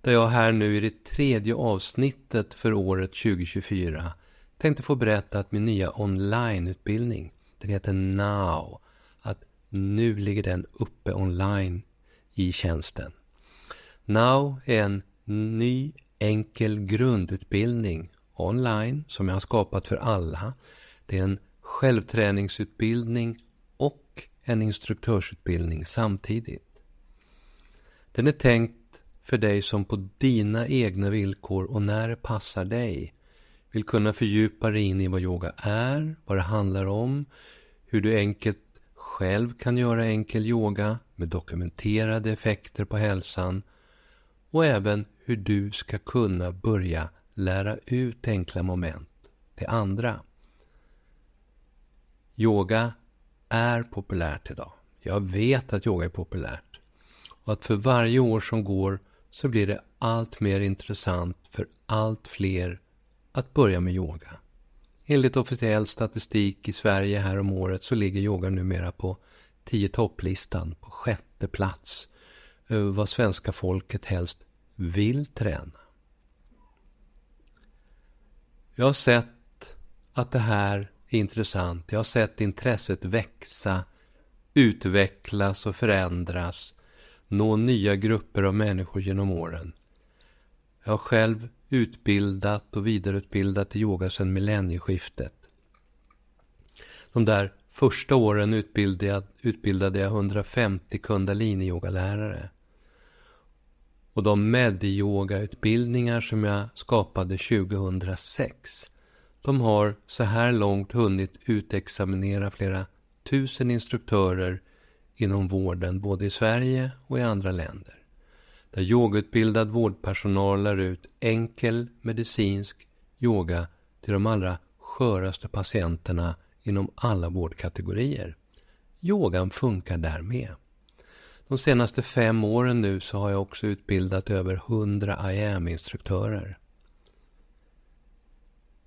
Där jag här nu i det tredje avsnittet för året 2024 tänkte få berätta att min nya onlineutbildning, den heter Now, att nu ligger den uppe online i tjänsten. Now är en ny enkel grundutbildning online som jag har skapat för alla. Det är en självträningsutbildning och en instruktörsutbildning samtidigt. Den är tänkt för dig som på dina egna villkor och när det passar dig vill kunna fördjupa dig in i vad yoga är, vad det handlar om, hur du enkelt själv kan göra enkel yoga med dokumenterade effekter på hälsan och även hur du ska kunna börja lära ut enkla moment till andra. Yoga är populärt idag. Jag vet att yoga är populärt. Och att för varje år som går så blir det allt mer intressant för allt fler att börja med yoga. Enligt officiell statistik i Sverige här om året så ligger yoga numera på 10 topplistan på sjätte plats över vad svenska folket helst vill träna. Jag har sett att det här är intressant. Jag har sett intresset växa, utvecklas och förändras nå nya grupper av människor genom åren. Jag har själv utbildat och vidareutbildat i yoga sedan millennieskiftet. De där första åren utbildade jag, utbildade jag 150 kundalini-yogalärare. Och de medyoga-utbildningar som jag skapade 2006 de har så här långt hunnit utexaminera flera tusen instruktörer inom vården både i Sverige och i andra länder. Där yogautbildad vårdpersonal lär ut enkel medicinsk yoga till de allra sköraste patienterna inom alla vårdkategorier. Yogan funkar där med. De senaste fem åren nu så har jag också utbildat över hundra IAM-instruktörer.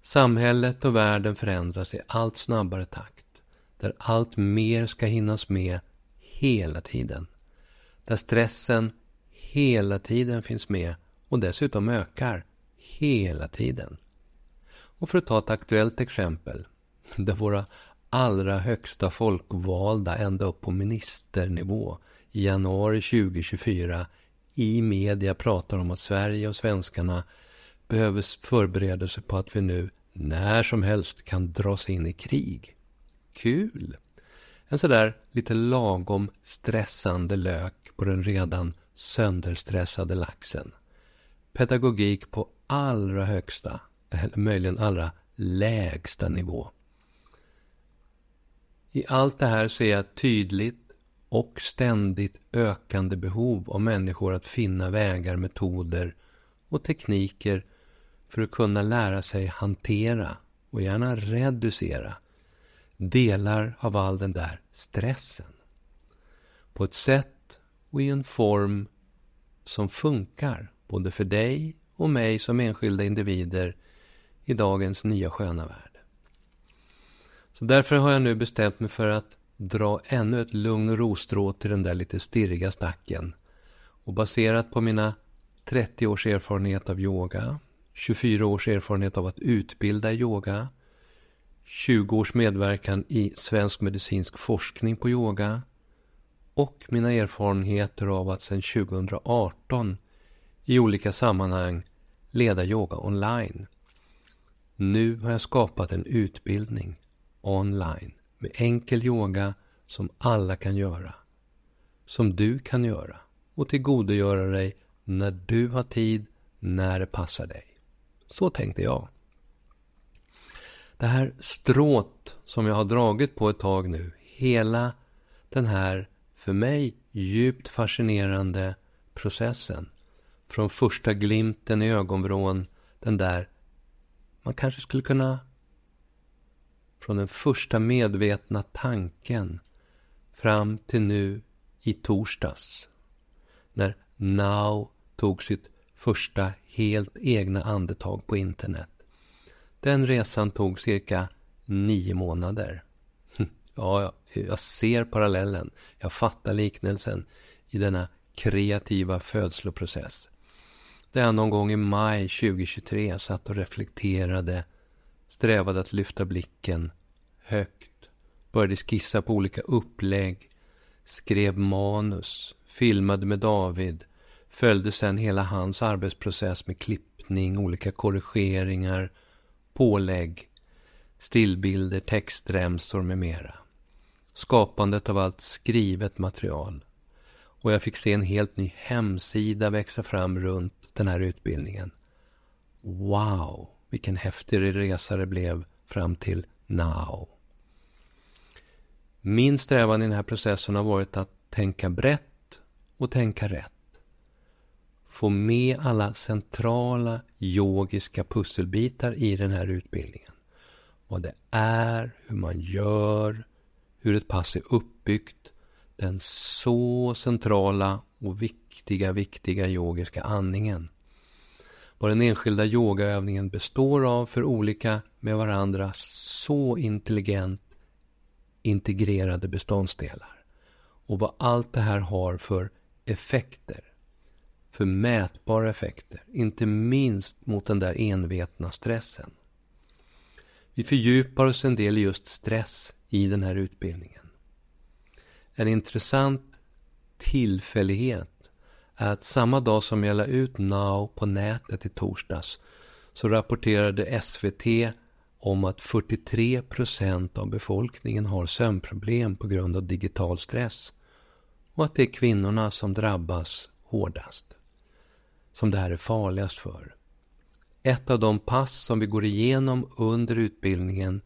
Samhället och världen förändras i allt snabbare takt, där allt mer ska hinnas med hela tiden. Där stressen hela tiden finns med och dessutom ökar hela tiden. Och för att ta ett aktuellt exempel, där våra allra högsta folkvalda ända upp på ministernivå i januari 2024 i media pratar om att Sverige och svenskarna behöver förbereda sig på att vi nu när som helst kan dras in i krig. Kul! En sådär lite lagom stressande lök på den redan sönderstressade laxen. Pedagogik på allra högsta, eller möjligen allra lägsta nivå. I allt det här ser jag tydligt och ständigt ökande behov av människor att finna vägar, metoder och tekniker för att kunna lära sig hantera och gärna reducera delar av all den där stressen. På ett sätt och i en form som funkar både för dig och mig som enskilda individer i dagens nya sköna värld. Så därför har jag nu bestämt mig för att dra ännu ett lugn och rostrå till den där lite stirriga stacken. Och baserat på mina 30 års erfarenhet av yoga, 24 års erfarenhet av att utbilda yoga, 20 års medverkan i svensk medicinsk forskning på yoga och mina erfarenheter av att sedan 2018 i olika sammanhang leda yoga online. Nu har jag skapat en utbildning online med enkel yoga som alla kan göra. Som du kan göra och tillgodogöra dig när du har tid, när det passar dig. Så tänkte jag. Det här strået som jag har dragit på ett tag nu, hela den här för mig djupt fascinerande processen. Från första glimten i ögonvrån, den där man kanske skulle kunna från den första medvetna tanken fram till nu i torsdags när Now tog sitt första helt egna andetag på internet. Den resan tog cirka nio månader. Ja, jag ser parallellen. Jag fattar liknelsen i denna kreativa födsloprocess. Där jag någon gång i maj 2023 satt och reflekterade, strävade att lyfta blicken högt, började skissa på olika upplägg, skrev manus, filmade med David, följde sedan hela hans arbetsprocess med klippning, olika korrigeringar, pålägg, stillbilder, textremsor med mera. Skapandet av allt skrivet material. Och jag fick se en helt ny hemsida växa fram runt den här utbildningen. Wow, vilken häftig resa det blev fram till now. Min strävan i den här processen har varit att tänka brett och tänka rätt. Få med alla centrala yogiska pusselbitar i den här utbildningen. Vad det är, hur man gör, hur ett pass är uppbyggt, den så centrala och viktiga, viktiga yogiska andningen. Vad den enskilda yogaövningen består av för olika med varandra så intelligent integrerade beståndsdelar. Och vad allt det här har för effekter. För mätbara effekter. Inte minst mot den där envetna stressen. Vi fördjupar oss en del i just stress i den här utbildningen. En intressant tillfällighet är att samma dag som jag la ut Now på nätet i torsdags så rapporterade SVT om att 43 procent av befolkningen har sömnproblem på grund av digital stress och att det är kvinnorna som drabbas hårdast. Som det här är farligast för. Ett av de pass som vi går igenom under utbildningen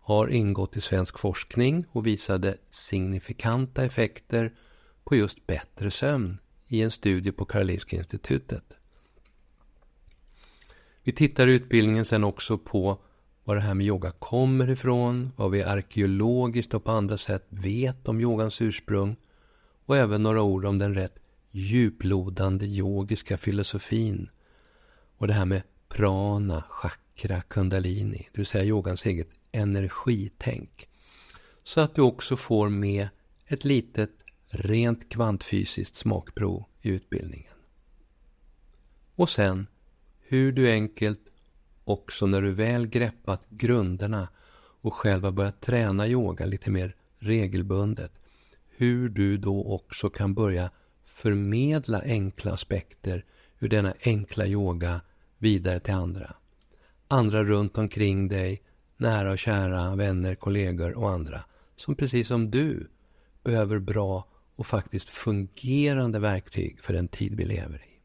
har ingått i svensk forskning och visade signifikanta effekter på just bättre sömn i en studie på Karolinska institutet. Vi tittar i utbildningen sen också på var det här med yoga kommer ifrån, vad vi arkeologiskt och på andra sätt vet om yogans ursprung och även några ord om den rätt djuplodande yogiska filosofin och det här med prana, chakra, kundalini, det vill säga yogans eget energitänk. Så att du också får med ett litet rent kvantfysiskt smakprov i utbildningen. Och sen hur du enkelt också när du väl greppat grunderna och själv har börjat träna yoga lite mer regelbundet, hur du då också kan börja förmedla enkla aspekter ur denna enkla yoga vidare till andra. Andra runt omkring dig, nära och kära, vänner, kollegor och andra som precis som du behöver bra och faktiskt fungerande verktyg för den tid vi lever i.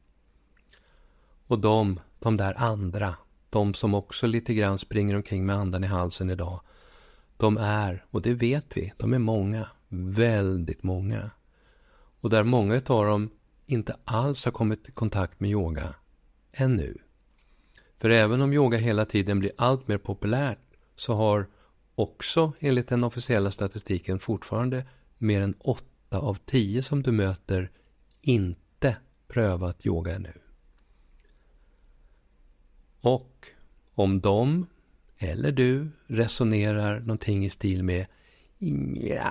Och de, de där andra, de som också lite grann springer omkring med andan i halsen idag, de är, och det vet vi, de är många, väldigt många. Och där många av dem inte alls har kommit i kontakt med yoga ännu. För även om yoga hela tiden blir allt mer populärt så har också enligt den officiella statistiken fortfarande mer än 8 av 10 som du möter inte prövat yoga ännu. Och om de eller du resonerar någonting i stil med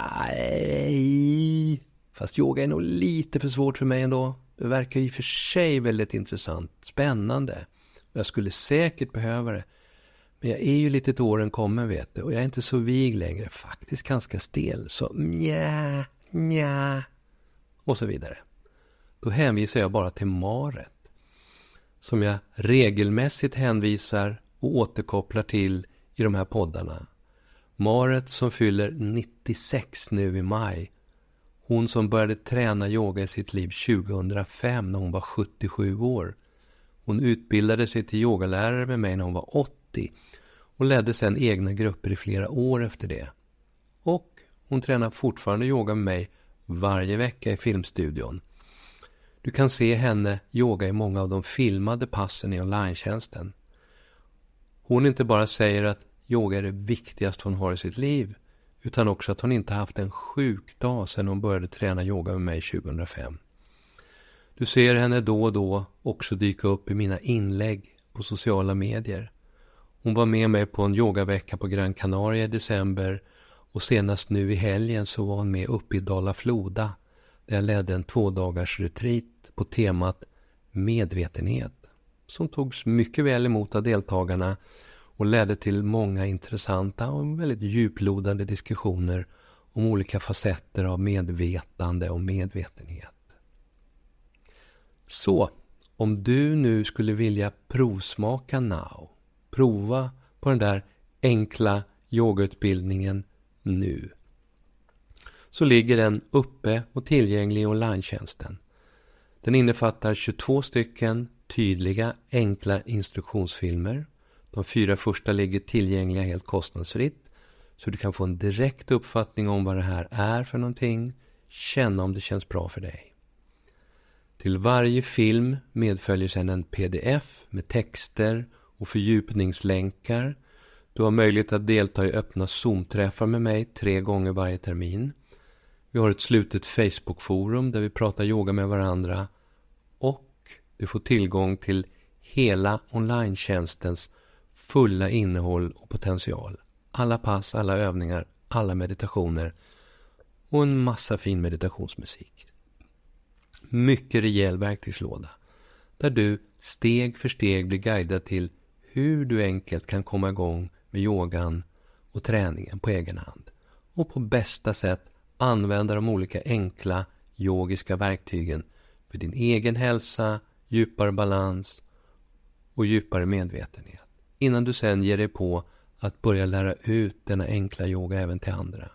Nej, fast yoga är nog lite för svårt för mig ändå. Det verkar i och för sig väldigt intressant, spännande. Jag skulle säkert behöva det. Men jag är ju lite till åren kommen vet du. Och jag är inte så vig längre. Faktiskt ganska stel. Så nja, nja. Och så vidare. Då hänvisar jag bara till Maret som jag regelmässigt hänvisar och återkopplar till i de här poddarna. Maret som fyller 96 nu i maj. Hon som började träna yoga i sitt liv 2005 när hon var 77 år. Hon utbildade sig till yogalärare med mig när hon var 80 och ledde sedan egna grupper i flera år efter det. Och hon tränar fortfarande yoga med mig varje vecka i filmstudion. Du kan se henne yoga i många av de filmade passen i online hon inte bara säger att yoga är det viktigaste hon har i sitt liv, utan också att hon inte haft en sjuk dag sedan hon började träna yoga med mig 2005. Du ser henne då och då också dyka upp i mina inlägg på sociala medier. Hon var med mig på en yogavecka på Gran Canaria i december och senast nu i helgen så var hon med uppe i Dala Floda där jag ledde en tvådagars retreat på temat medvetenhet som togs mycket väl emot av deltagarna och ledde till många intressanta och väldigt djuplodande diskussioner om olika facetter av medvetande och medvetenhet. Så, om du nu skulle vilja provsmaka Now, prova på den där enkla yogautbildningen nu, så ligger den uppe och tillgänglig i online -tjänsten. Den innefattar 22 stycken tydliga, enkla instruktionsfilmer. De fyra första ligger tillgängliga helt kostnadsfritt. Så du kan få en direkt uppfattning om vad det här är för någonting. Känna om det känns bra för dig. Till varje film medföljer sedan en pdf med texter och fördjupningslänkar. Du har möjlighet att delta i öppna Zoom-träffar med mig tre gånger varje termin. Vi har ett slutet Facebook-forum där vi pratar yoga med varandra. Och du får tillgång till hela online fulla innehåll och potential. Alla pass, alla övningar, alla meditationer och en massa fin meditationsmusik. Mycket rejäl verktygslåda där du steg för steg blir guidad till hur du enkelt kan komma igång med yogan och träningen på egen hand och på bästa sätt använda de olika enkla yogiska verktygen för din egen hälsa, djupare balans och djupare medvetenhet. Innan du sen ger dig på att börja lära ut denna enkla yoga även till andra.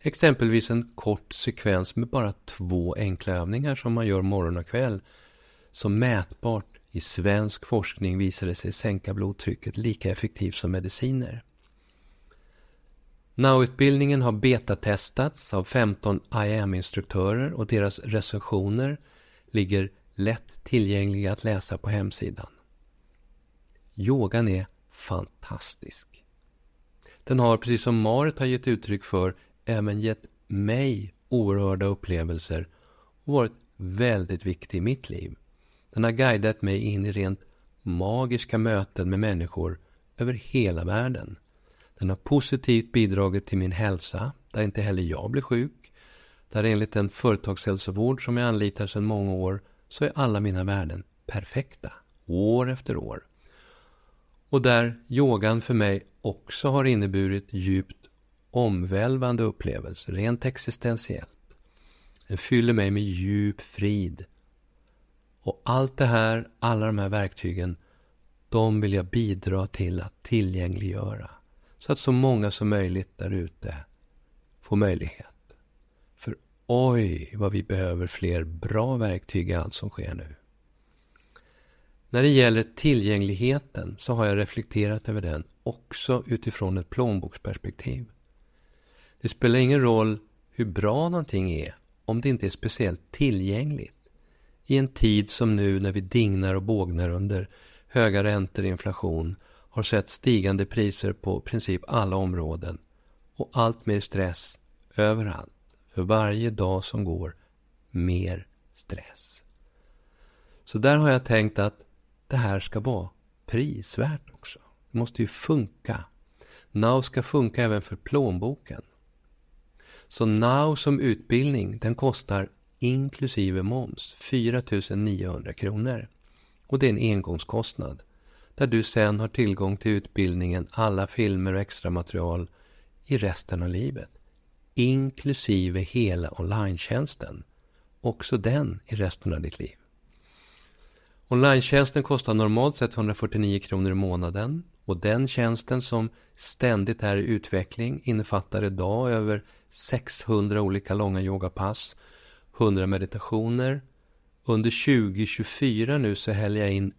Exempelvis en kort sekvens med bara två enkla övningar som man gör morgon och kväll som mätbart i svensk forskning visade sig sänka blodtrycket lika effektivt som mediciner. Now-utbildningen har betatestats av 15 IAM-instruktörer och deras recensioner ligger lätt tillgängliga att läsa på hemsidan. Yogan är fantastisk. Den har, precis som Marit har gett uttryck för, även gett mig oerhörda upplevelser och varit väldigt viktig i mitt liv. Den har guidat mig in i rent magiska möten med människor över hela världen. Den har positivt bidragit till min hälsa, där inte heller jag blir sjuk. Där enligt den företagshälsovård som jag anlitar sedan många år så är alla mina värden perfekta, år efter år. Och där yogan för mig också har inneburit djupt omvälvande upplevelser, rent existentiellt. Den fyller mig med djup frid. Och allt det här, alla de här verktygen, de vill jag bidra till att tillgängliggöra. Så att så många som möjligt där ute får möjlighet. För oj, vad vi behöver fler bra verktyg i allt som sker nu. När det gäller tillgängligheten så har jag reflekterat över den också utifrån ett plånboksperspektiv. Det spelar ingen roll hur bra någonting är om det inte är speciellt tillgängligt. I en tid som nu när vi dignar och bågnar under höga räntor och inflation har sett stigande priser på princip alla områden och allt mer stress överallt. För varje dag som går, mer stress. Så där har jag tänkt att det här ska vara prisvärt också. Det måste ju funka. Now ska funka även för plånboken. Så Now som utbildning, den kostar inklusive moms 4 900 kronor. Och det är en engångskostnad. Där du sen har tillgång till utbildningen, alla filmer och extra material i resten av livet. Inklusive hela online Också den i resten av ditt liv online kostar normalt sett 149 kronor i månaden. Och den tjänsten som ständigt är i utveckling innefattar idag över 600 olika långa yogapass, 100 meditationer. Under 2024 nu så häller jag in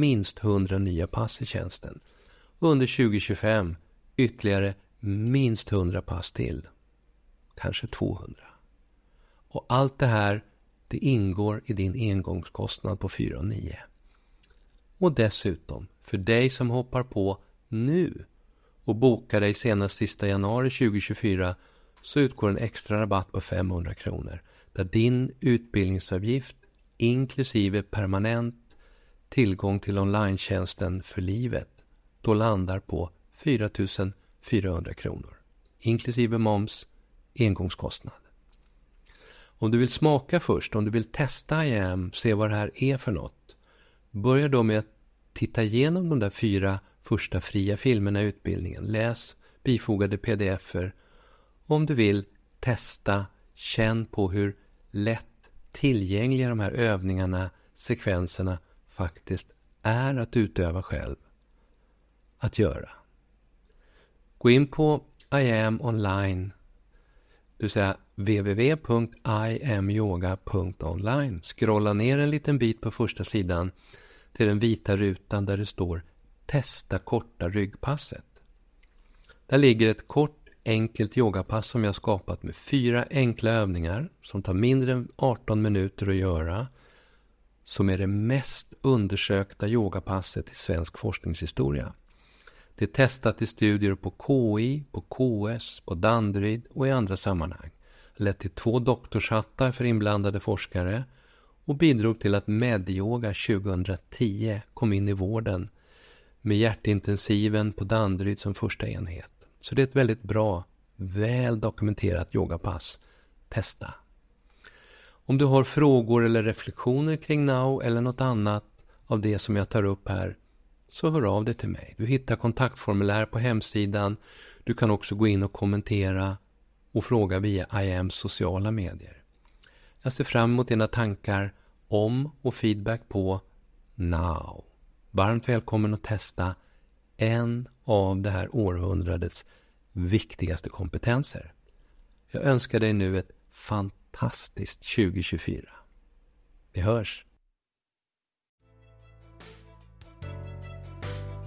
minst 100 nya pass i tjänsten. Under 2025 ytterligare minst 100 pass till. Kanske 200. Och allt det här det ingår i din engångskostnad på 4 9. Och dessutom, för dig som hoppar på nu och bokar dig senast sista januari 2024 så utgår en extra rabatt på 500 kronor där din utbildningsavgift inklusive permanent tillgång till online för livet då landar på 4 400 kronor inklusive moms, engångskostnad. Om du vill smaka först, om du vill testa IAM, se vad det här är för något. Börja då med att titta igenom de där fyra första fria filmerna i utbildningen. Läs bifogade pdf-er. Om du vill testa, känn på hur lätt tillgängliga de här övningarna, sekvenserna faktiskt är att utöva själv. Att göra. Gå in på IAM online, det vill säga www.imyoga.online. Scrolla ner en liten bit på första sidan till den vita rutan där det står Testa korta ryggpasset. Där ligger ett kort enkelt yogapass som jag skapat med fyra enkla övningar som tar mindre än 18 minuter att göra. Som är det mest undersökta yogapasset i svensk forskningshistoria. Det är testat i studier på KI, på KS, på Danderyd och i andra sammanhang. Lett till två doktorshattar för inblandade forskare och bidrog till att Medyoga 2010 kom in i vården med hjärtintensiven på Danderyd som första enhet. Så det är ett väldigt bra, väl dokumenterat yogapass. Testa! Om du har frågor eller reflektioner kring Now eller något annat av det som jag tar upp här så hör av dig till mig. Du hittar kontaktformulär på hemsidan. Du kan också gå in och kommentera och fråga via IAMs sociala medier. Jag ser fram emot dina tankar om och feedback på Now. Varmt välkommen att testa en av det här århundradets viktigaste kompetenser. Jag önskar dig nu ett fantastiskt 2024. Vi hörs!